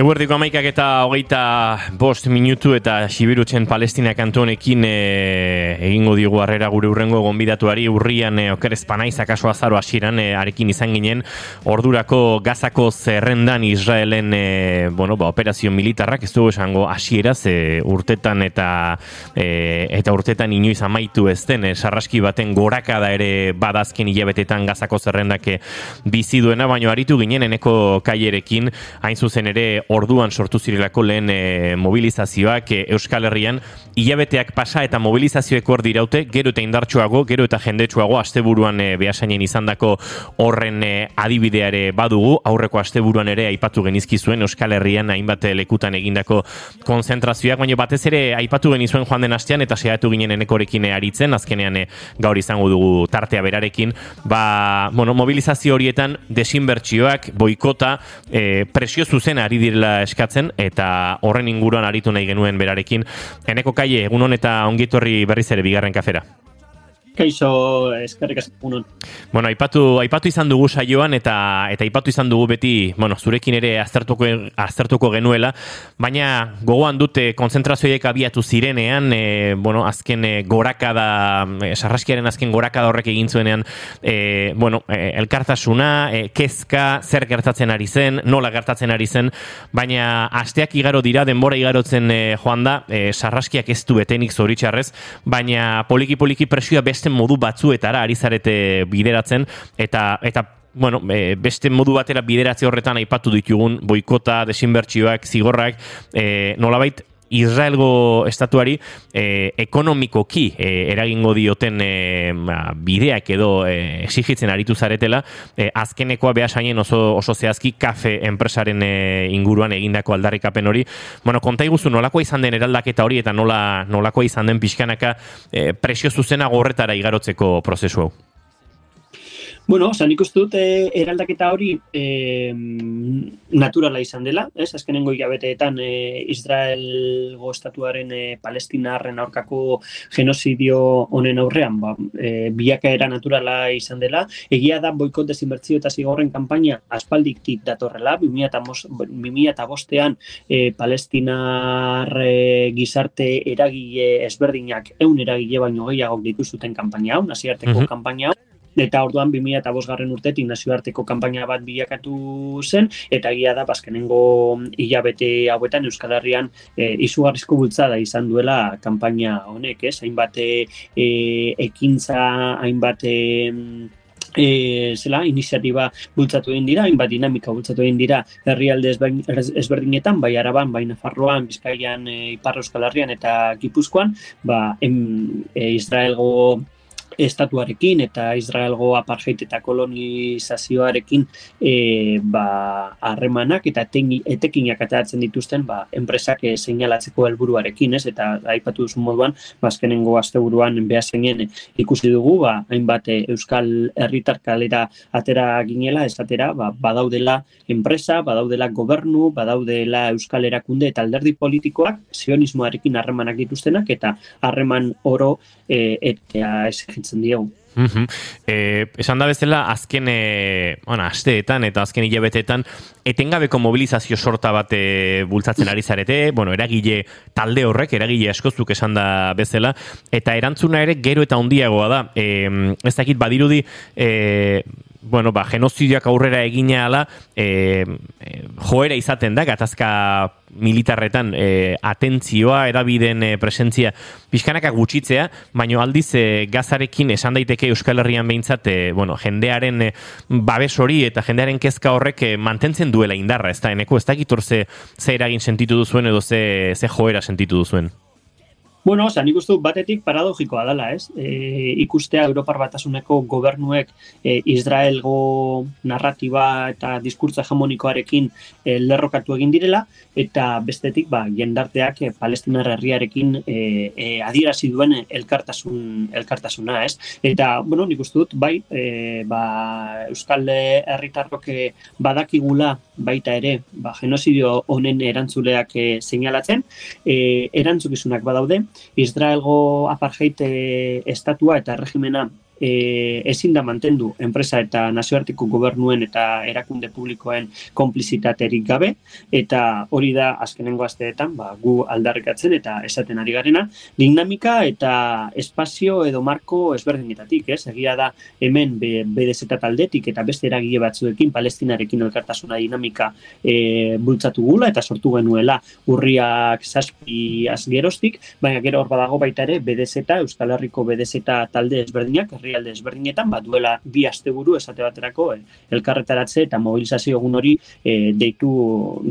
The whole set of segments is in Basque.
Eguerdiko amaikak eta hogeita bost minutu eta Sibirutzen Palestina kantonekin e, egingo digu harrera gure urrengo gonbidatuari. Urrian e, okerez panaiz akaso azaro asiran e, arekin izan ginen ordurako gazako zerrendan Israelen e, bueno, ba, operazio militarrak. Ez dugu esango asieraz e, urtetan eta e, eta urtetan inoiz amaitu ez den e, sarraski baten gorakada ere badazken hilabetetan gazako zerrendak bizi duena baino aritu ginen eneko kaierekin. Hain zuzen ere orduan sortu zirelako lehen e, mobilizazioak e, Euskal Herrian. Hilabeteak pasa eta mobilizazioek hor diraute gero eta indartsuago, gero eta jendetsuago asteburuan e, behasainen izandako horren e, adibideare badugu. Aurreko asteburuan ere aipatu genizki zuen Euskal Herrian hainbat lekutan egindako konzentrazioak, baina batez ere aipatu genizuen joan den astean eta sehatu ginen enekorekin aritzen, azkenean e, gaur izango dugu tartea berarekin. Ba, bueno, mobilizazio horietan desinbertsioak, boikota e, presio zuzen ari direla eskatzen eta horren inguruan aritu nahi genuen berarekin. Eneko kaie, egun eta ongitorri berriz ere bigarren kafera. Kaixo, eskerrik asko Bueno, aipatu, aipatu izan dugu saioan eta eta aipatu izan dugu beti, bueno, zurekin ere aztertuko aztertuko genuela, baina gogoan dute konzentrazioek abiatu zirenean, e, bueno, azken e, gorakada, e, sarraskiaren azken gorakada horrek egin zuenean, e, bueno, e, elkartasuna, e, kezka, zer gertatzen ari zen, nola gertatzen ari zen, baina asteak igaro dira, denbora igarotzen e, joan da, e, sarraskiak ez du betenik zoritxarrez, baina poliki-poliki presioa modu batzuetara ari zarete bideratzen eta eta bueno, e, beste modu batera bideratze horretan aipatu ditugun boikota, desinbertsioak, zigorrak, e, nolabait Israelgo estatuari e, ekonomikoki e, eragingo dioten e, bideak edo e, exigitzen aritu zaretela, e, azkenekoa behasainen oso, oso zehazki kafe enpresaren e, inguruan egindako aldarrikapen hori. Bueno, konta iguzu nolakoa izan den eraldaketa hori eta nola, nolakoa izan den pixkanaka e, presio zuzena gorretara igarotzeko prozesu hau? Bueno, oza, nik uste dut eh, eraldaketa hori eh, naturala izan dela, ez? Azkenengo hilabeteetan eh, Israel estatuaren eh, palestinarren aurkako genozidio honen aurrean, ba, eh, biakaera naturala izan dela. Egia da boikot desinbertzio eta zigorren kanpaina aspaldiktik datorrela, 2005ean eh, palestinar eh, gizarte eragile ezberdinak, eun eragile baino gehiago dituzuten kanpaina hau, naziarteko mm kanpaina hau, eta orduan 2000 eta bosgarren urtetik nazioarteko kanpaina bat bilakatu zen, eta egia da, bazkenengo hilabete hauetan Euskal Herrian e, izugarrizko bultzada izan duela kanpaina honek, ez? Hainbat e, ekintza, hainbat e, e, zela, iniziatiba bultzatu egin dira, hainbat dinamika bultzatu egin dira herrialde ezberdinetan, bai araban, bai nafarroan, bizkaian, e, ipar euskal herrian eta gipuzkoan, ba, em, e, Israelgo estatuarekin eta Israelgo apartheid eta kolonizazioarekin e, ba, harremanak eta etekinak ateratzen dituzten ba, enpresak e, seinalatzeko helburuarekin, ez? Eta aipatu duzu moduan, bazkenengo ba, asteburuan behazenien ikusi dugu, ba, hainbat e, euskal herritar kalera atera ginela, esatera, ba, badaudela enpresa, badaudela gobernu, badaudela euskal erakunde eta alderdi politikoak sionismoarekin harremanak dituztenak eta harreman oro e, eta exigitzen diogu. Mm -hmm. esan da bezala, azken e, bueno, asteetan eta azken hilabeteetan etengabeko mobilizazio sorta bat e, bultzatzen ari zarete, bueno, eragile talde horrek, eragile askozuk esan da bezala, eta erantzuna ere gero eta handiagoa da. E, ez dakit badirudi, e, bueno, ba, genozidiak aurrera egina ala, e, e, joera izaten da, gatazka militarretan e, atentzioa, erabiden e, presentzia pixkanaka gutxitzea, baino aldiz e, gazarekin esan daiteke Euskal Herrian behintzat, e, bueno, jendearen e, babes hori eta jendearen kezka horrek e, mantentzen duela indarra, ez da, eneko, ez da ze, ze eragin sentitu duzuen edo ze, ze joera sentitu duzuen. Bueno, oza, nik uste batetik paradogikoa dela, ez? E, ikustea Europar batasuneko gobernuek e, Israelgo narratiba eta diskurtza hegemonikoarekin e, lerrokatu egin direla, eta bestetik, ba, jendarteak e, palestinar herriarekin e, e, adierazi duen elkartasun, elkartasuna, ez? Eta, bueno, nik uste dut, bai, e, ba, Euskal Herritarrok e, badakigula baita ere, ba, genozidio honen erantzuleak e, seinalatzen, e, erantzukizunak badaude, Israelgo apartheid eh, estatua eta regimena e, ezin da mantendu enpresa eta nazioarteko gobernuen eta erakunde publikoen konplizitaterik gabe, eta hori da azkenengo asteetan ba, gu aldarrikatzen eta esaten ari garena, dinamika eta espazio edo marko ezberdinetatik, ez? Egia da hemen BDZ taldetik eta beste eragile batzuekin palestinarekin elkartasuna dinamika e, bultzatu gula eta sortu genuela urriak zazpi azgerostik, baina gero hor badago baita ere BDZ, Euskal Herriko BDZ talde ezberdinak, herrialde ezberdinetan, bat duela bi asteburu esate baterako e, elkarretaratze eta mobilizazio egun hori e, deitu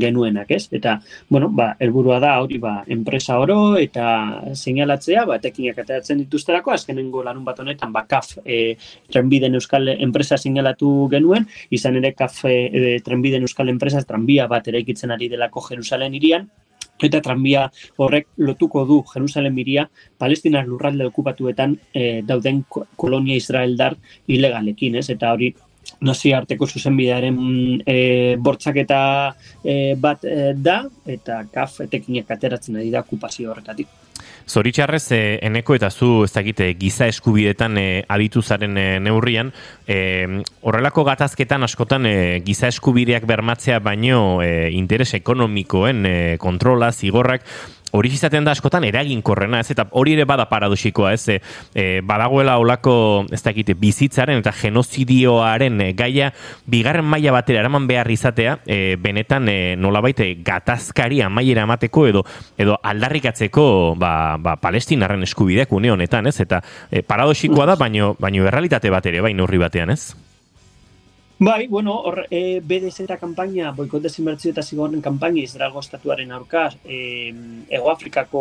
genuenak, ez? Eta, bueno, ba, helburua da hori ba, enpresa oro eta seinalatzea, ba, tekinak ateratzen dituzterako, azkenengo larun bat honetan, ba, kaf, e, trenbiden euskal enpresa seinalatu genuen, izan ere kaf e, trenbiden euskal enpresa, tranbia bat ere ikitzen ari delako Jerusalen irian, eta tranbia horrek lotuko du Jerusalem miria Palestinar lurralde okupatuetan e, dauden kolonia israeldar ilegalekin, ez? Eta hori nazio arteko zuzenbidearen e, bortzaketa e, bat e, da, eta kaf etekinak ateratzen ari da okupazio horretatik. Zoritxarrez, e, eneko eta zu ez dakite giza eskubidetan e, aditu zaren e, neurrian, e, horrelako gatazketan askotan e, giza eskubideak bermatzea baino e, interes ekonomikoen e, kontrola, zigorrak, hori izaten da askotan eraginkorrena, ez? Eta hori ere bada paradoxikoa, ez? E, e, badagoela olako, ez da egite, bizitzaren eta genozidioaren e, gaia bigarren maila batera eraman behar izatea, e, benetan e, nolabaite gatazkari amaiera emateko edo edo aldarrikatzeko ba, ba, palestinarren eskubideak une honetan, ez? Eta e, paradoxikoa da, baino, baino errealitate bat ere, baino horri batean, ez? Bai, bueno, hor, e, BDZ eta kampaina, boikot desinbertzio eta zigorren kampaina Israelgo estatuaren aurkaz, e, Ego Afrikako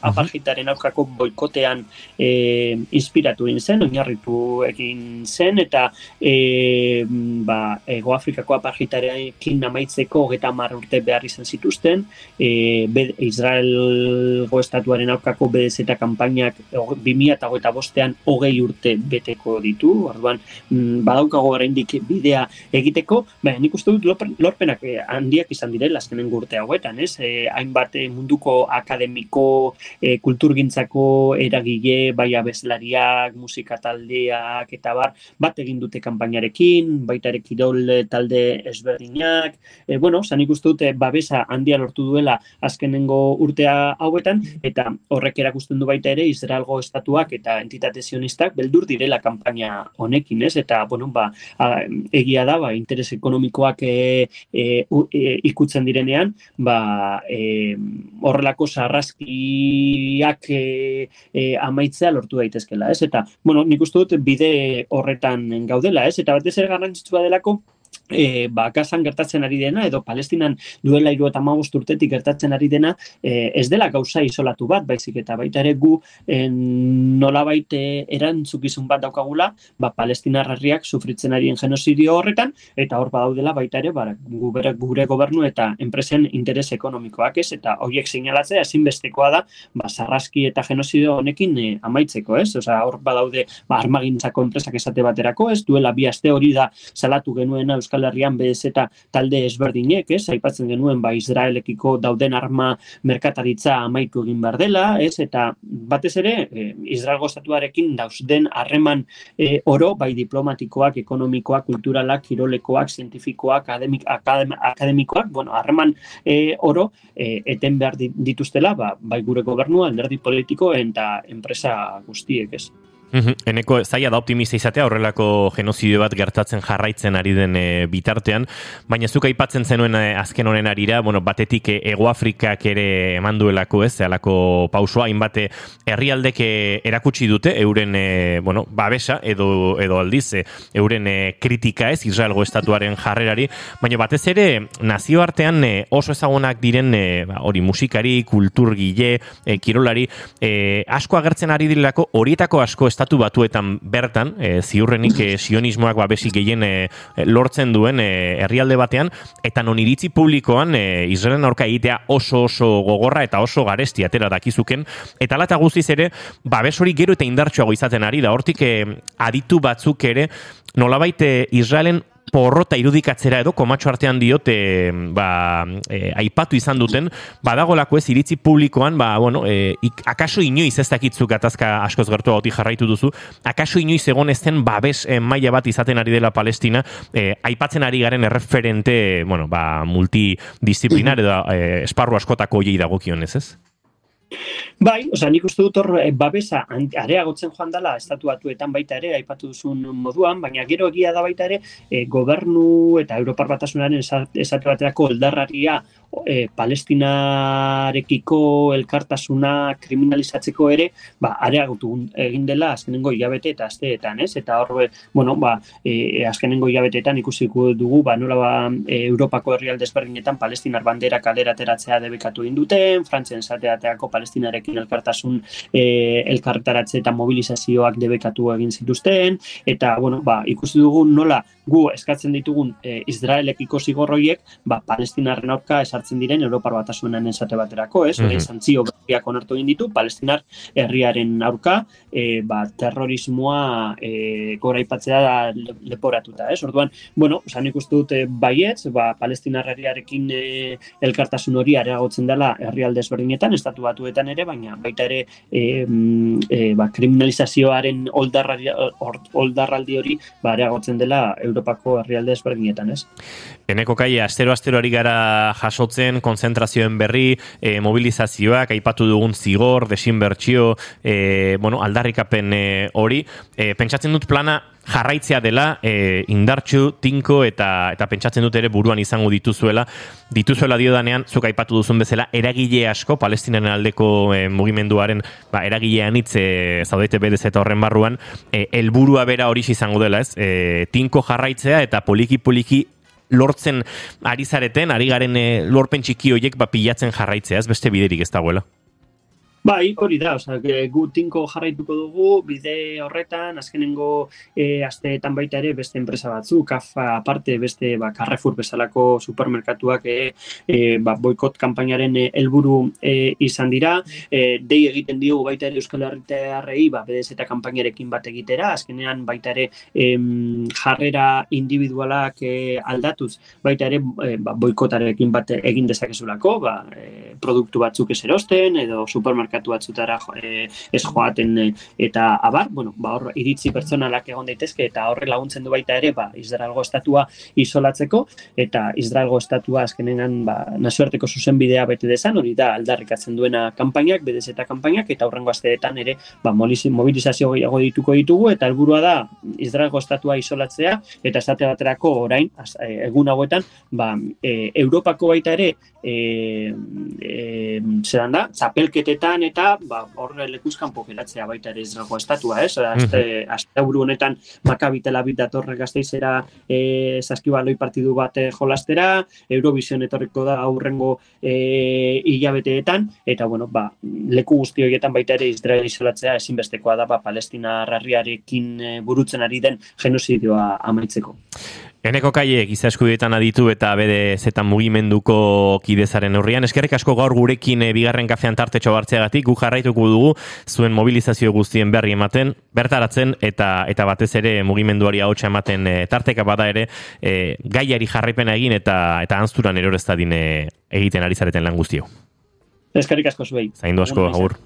aurkako boikotean e, inspiratu egin zen, oinarritu egin zen, eta e, ba, Ego Afrikako apartitarekin namaitzeko geta urte behar izan zituzten, e, Israelgo estatuaren aurkako BDZ eta kampainak 2000 eta bostean hogei urte beteko ditu, orduan, mm, badaukago gara indik bidea egiteko, baina nik uste dut lorpenak eh, handiak izan direla azkenen gurte hauetan, ez? E, hainbat eh, munduko akademiko, e, kulturgintzako eragile, bai abeslariak, musika taldeak, eta bar, bat egin dute kanpainarekin, baita ere kirol talde ezberdinak, e, bueno, zan nik uste dut babesa handia lortu duela azkenengo urtea hauetan, eta horrek erakusten du baita ere Israelgo estatuak eta entitate zionistak beldur direla kanpaina honekin, ez? Eta, bueno, ba, egia da, ba, interes ekonomikoak e, e, e, ikutzen direnean, ba, e, horrelako sarraskiak e, e, amaitzea lortu daitezkela, ez? Eta, bueno, nik uste dut bide horretan gaudela, ez? Eta batez ere garrantzitsua delako, e, ba, gertatzen ari dena, edo palestinan duela iru eta magost urtetik gertatzen ari dena, e, ez dela gauza isolatu bat, baizik eta baita ere gu en, nola baite erantzukizun bat daukagula, ba, palestinar herriak sufritzen arien genozidio horretan, eta hor badaudela baita ere, ba, gure, gure gobernu eta enpresen interes ekonomikoak ez, eta horiek seinalatzea ezinbestekoa da, ba, sarraski eta genozidio honekin e, amaitzeko, ez? Osa, hor badaude, ba, armagintzako enpresak esate baterako, ez? Duela bi aste hori da salatu genuena Euskal Herrian bez eta talde ezberdinek, ez, aipatzen genuen ba Israelekiko dauden arma merkataritza amaitu egin behar dela, ez, eta batez ere e, Israelgo estatuarekin dauzden harreman e, oro, bai diplomatikoak, ekonomikoak, kulturalak, kirolekoak, zientifikoak, akademik, akademikoak, bueno, harreman e, oro e, eten behar dituztela, ba, bai gure gobernua, alderdi politiko eta enpresa guztiek, ez. Eneko zaila da optimista izatea horrelako genozidio bat gertatzen jarraitzen ari den e, bitartean, baina zuk aipatzen zenuen e, azken honen arira, bueno, batetik e, Ego Afrikak ere eman duelako ez, zehalako pausua, hainbate herrialdek erakutsi dute, euren bueno, babesa edo, edo aldiz, euren kritika ez, Israelgo estatuaren jarrerari, baina batez ere nazioartean e, oso ezagunak diren ba, hori musikari, kulturgile, e, kirolari, e, asko agertzen ari direlako, horietako asko estatu batuetan bertan, e, ziurrenik e, sionismoak babesi gehien e, lortzen duen e, herrialde batean, eta non iritzi publikoan e, Israelen aurka egitea oso oso gogorra eta oso garesti atera dakizuken, eta lata guztiz ere, babes hori gero eta indartsuago izaten ari da, hortik e, aditu batzuk ere, nolabait Israelen porrota irudikatzera edo komatxo artean diote ba, e, aipatu izan duten, badagolako ez iritzi publikoan, ba, bueno, e, akaso inoiz ez dakitzu gatazka askoz gertu gauti jarraitu duzu, akaso inoiz egon ezten babes e, maila bat izaten ari dela Palestina, e, aipatzen ari garen erreferente, bueno, ba, multidisciplinar edo e, esparru askotako jei dagokionez, ez? Bai, osea, nik uste dut hor eh, babesa areagotzen joan dela estatu batuetan baita ere, aipatu duzun moduan, baina gero egia da baita ere, e, gobernu eta Europar Batasunaren esatu baterako eldarraria e, palestinarekiko elkartasuna kriminalizatzeko ere, ba, areagotu egin dela azkenengo hilabete eta asteetan, ez? Eta hor, bueno, ba, e, azkenengo hilabeteetan ikusiko dugu, ba, nola ba, e, Europako herrialde ezberdinetan palestinar bandera kalera ateratzea debekatu egin duten, frantzen zateateako palestinarekin elkartasun e, elkartaratze eta mobilizazioak debekatu egin zituzten, eta, bueno, ba, ikusi dugu nola gu eskatzen ditugun e, Israelekiko zigorroiek, ba, palestinarren aurka hartzen diren Europar batasunan esate baterako, ez? Mm -hmm. Santzio berriak onartu egin ditu, palestinar herriaren aurka, e, ba, terrorismoa e, gora ipatzea da leporatuta, ez? Orduan, bueno, zan ikustu dute baietz, ba, palestinar herriarekin e, elkartasun hori areagotzen dela herrialde ezberdinetan, estatu batuetan ere, baina baita ere e, e, ba, kriminalizazioaren oldarraldi hori ba, areagotzen dela Europako herrialde ezberdinetan, ez? Eneko kai, astero-astero ari gara jaso jasotzen, konzentrazioen berri, e, mobilizazioak, aipatu dugun zigor, desinbertsio, e, bueno, aldarrikapen e, hori. E, pentsatzen dut plana jarraitzea dela e, indartxu, tinko eta eta pentsatzen dut ere buruan izango dituzuela. Dituzuela dio danean, zuk aipatu duzun bezala, eragile asko, palestinaren aldeko e, mugimenduaren ba, eragilean hitz e, zaudete bedez eta horren barruan, e, elburua bera hori izango dela, ez? E, tinko jarraitzea eta poliki-poliki lortzen ari zareten, ari garen e, lorpen txiki horiek ba, pilatzen jarraitzea, ez beste biderik ez dagoela. Bai, hori da, oza, gu tinko jarraituko dugu, bide horretan, azkenengo e, asteetan baita ere beste enpresa batzu, kafa aparte beste ba, Carrefour bezalako supermerkatuak e, e, ba, boikot kampainaren helburu e, izan dira, e, dei egiten diogu baita ere Euskal Herritearrei, ba, bedez eta kampainarekin bat egitera, azkenean baita ere jarrera individualak e, aldatuz, baita ere e, ba, boikotarekin bat egin dezakezulako, ba, e, produktu batzuk ez erosten, edo supermerkatu merkatu batzutara e, ez joaten e, eta abar, bueno, ba, hor iritzi pertsonalak egon daitezke eta horre laguntzen du baita ere, ba, Israelgo estatua isolatzeko eta Israelgo estatua azkenenan ba, nazioarteko zuzen bidea bete dezan, hori da aldarrikatzen duena kanpainak, bedez eta kanpainak, eta horrengo asteetan ere ba, mobilizazio gehiago dituko ditugu, eta helburua da Israelgo estatua isolatzea, eta esate baterako orain, az, e, egun hauetan, ba, e, Europako baita ere, e, e, zeran da, zapelketetan eta ba, horre lekuzkan pokeratzea baita ere izrago estatua, ez? Azte, mm azte honetan makabitela bit datorre gazteizera e, saskibaloi partidu bat e, jolastera, Eurovision etorriko da aurrengo e, hilabeteetan, eta bueno, ba, leku guzti horietan baita ere Israel isolatzea ezinbestekoa da ba, Palestina rarriarekin burutzen ari den genozidioa amaitzeko. Eneko kaie, giza eskubietan aditu eta bede zetan mugimenduko kidezaren horrian. Eskerrik asko gaur gurekin e, bigarren kafean tartetxo bartzeagatik, gu jarraituko dugu zuen mobilizazio guztien berri ematen, bertaratzen eta eta batez ere mugimenduari hautsa ematen e, tarteka bada ere e, gaiari jarraipena egin eta eta anzturan erorezta dine egiten ari zareten lan guztio. Eskerrik asko zuei. Zaindu asko, agur.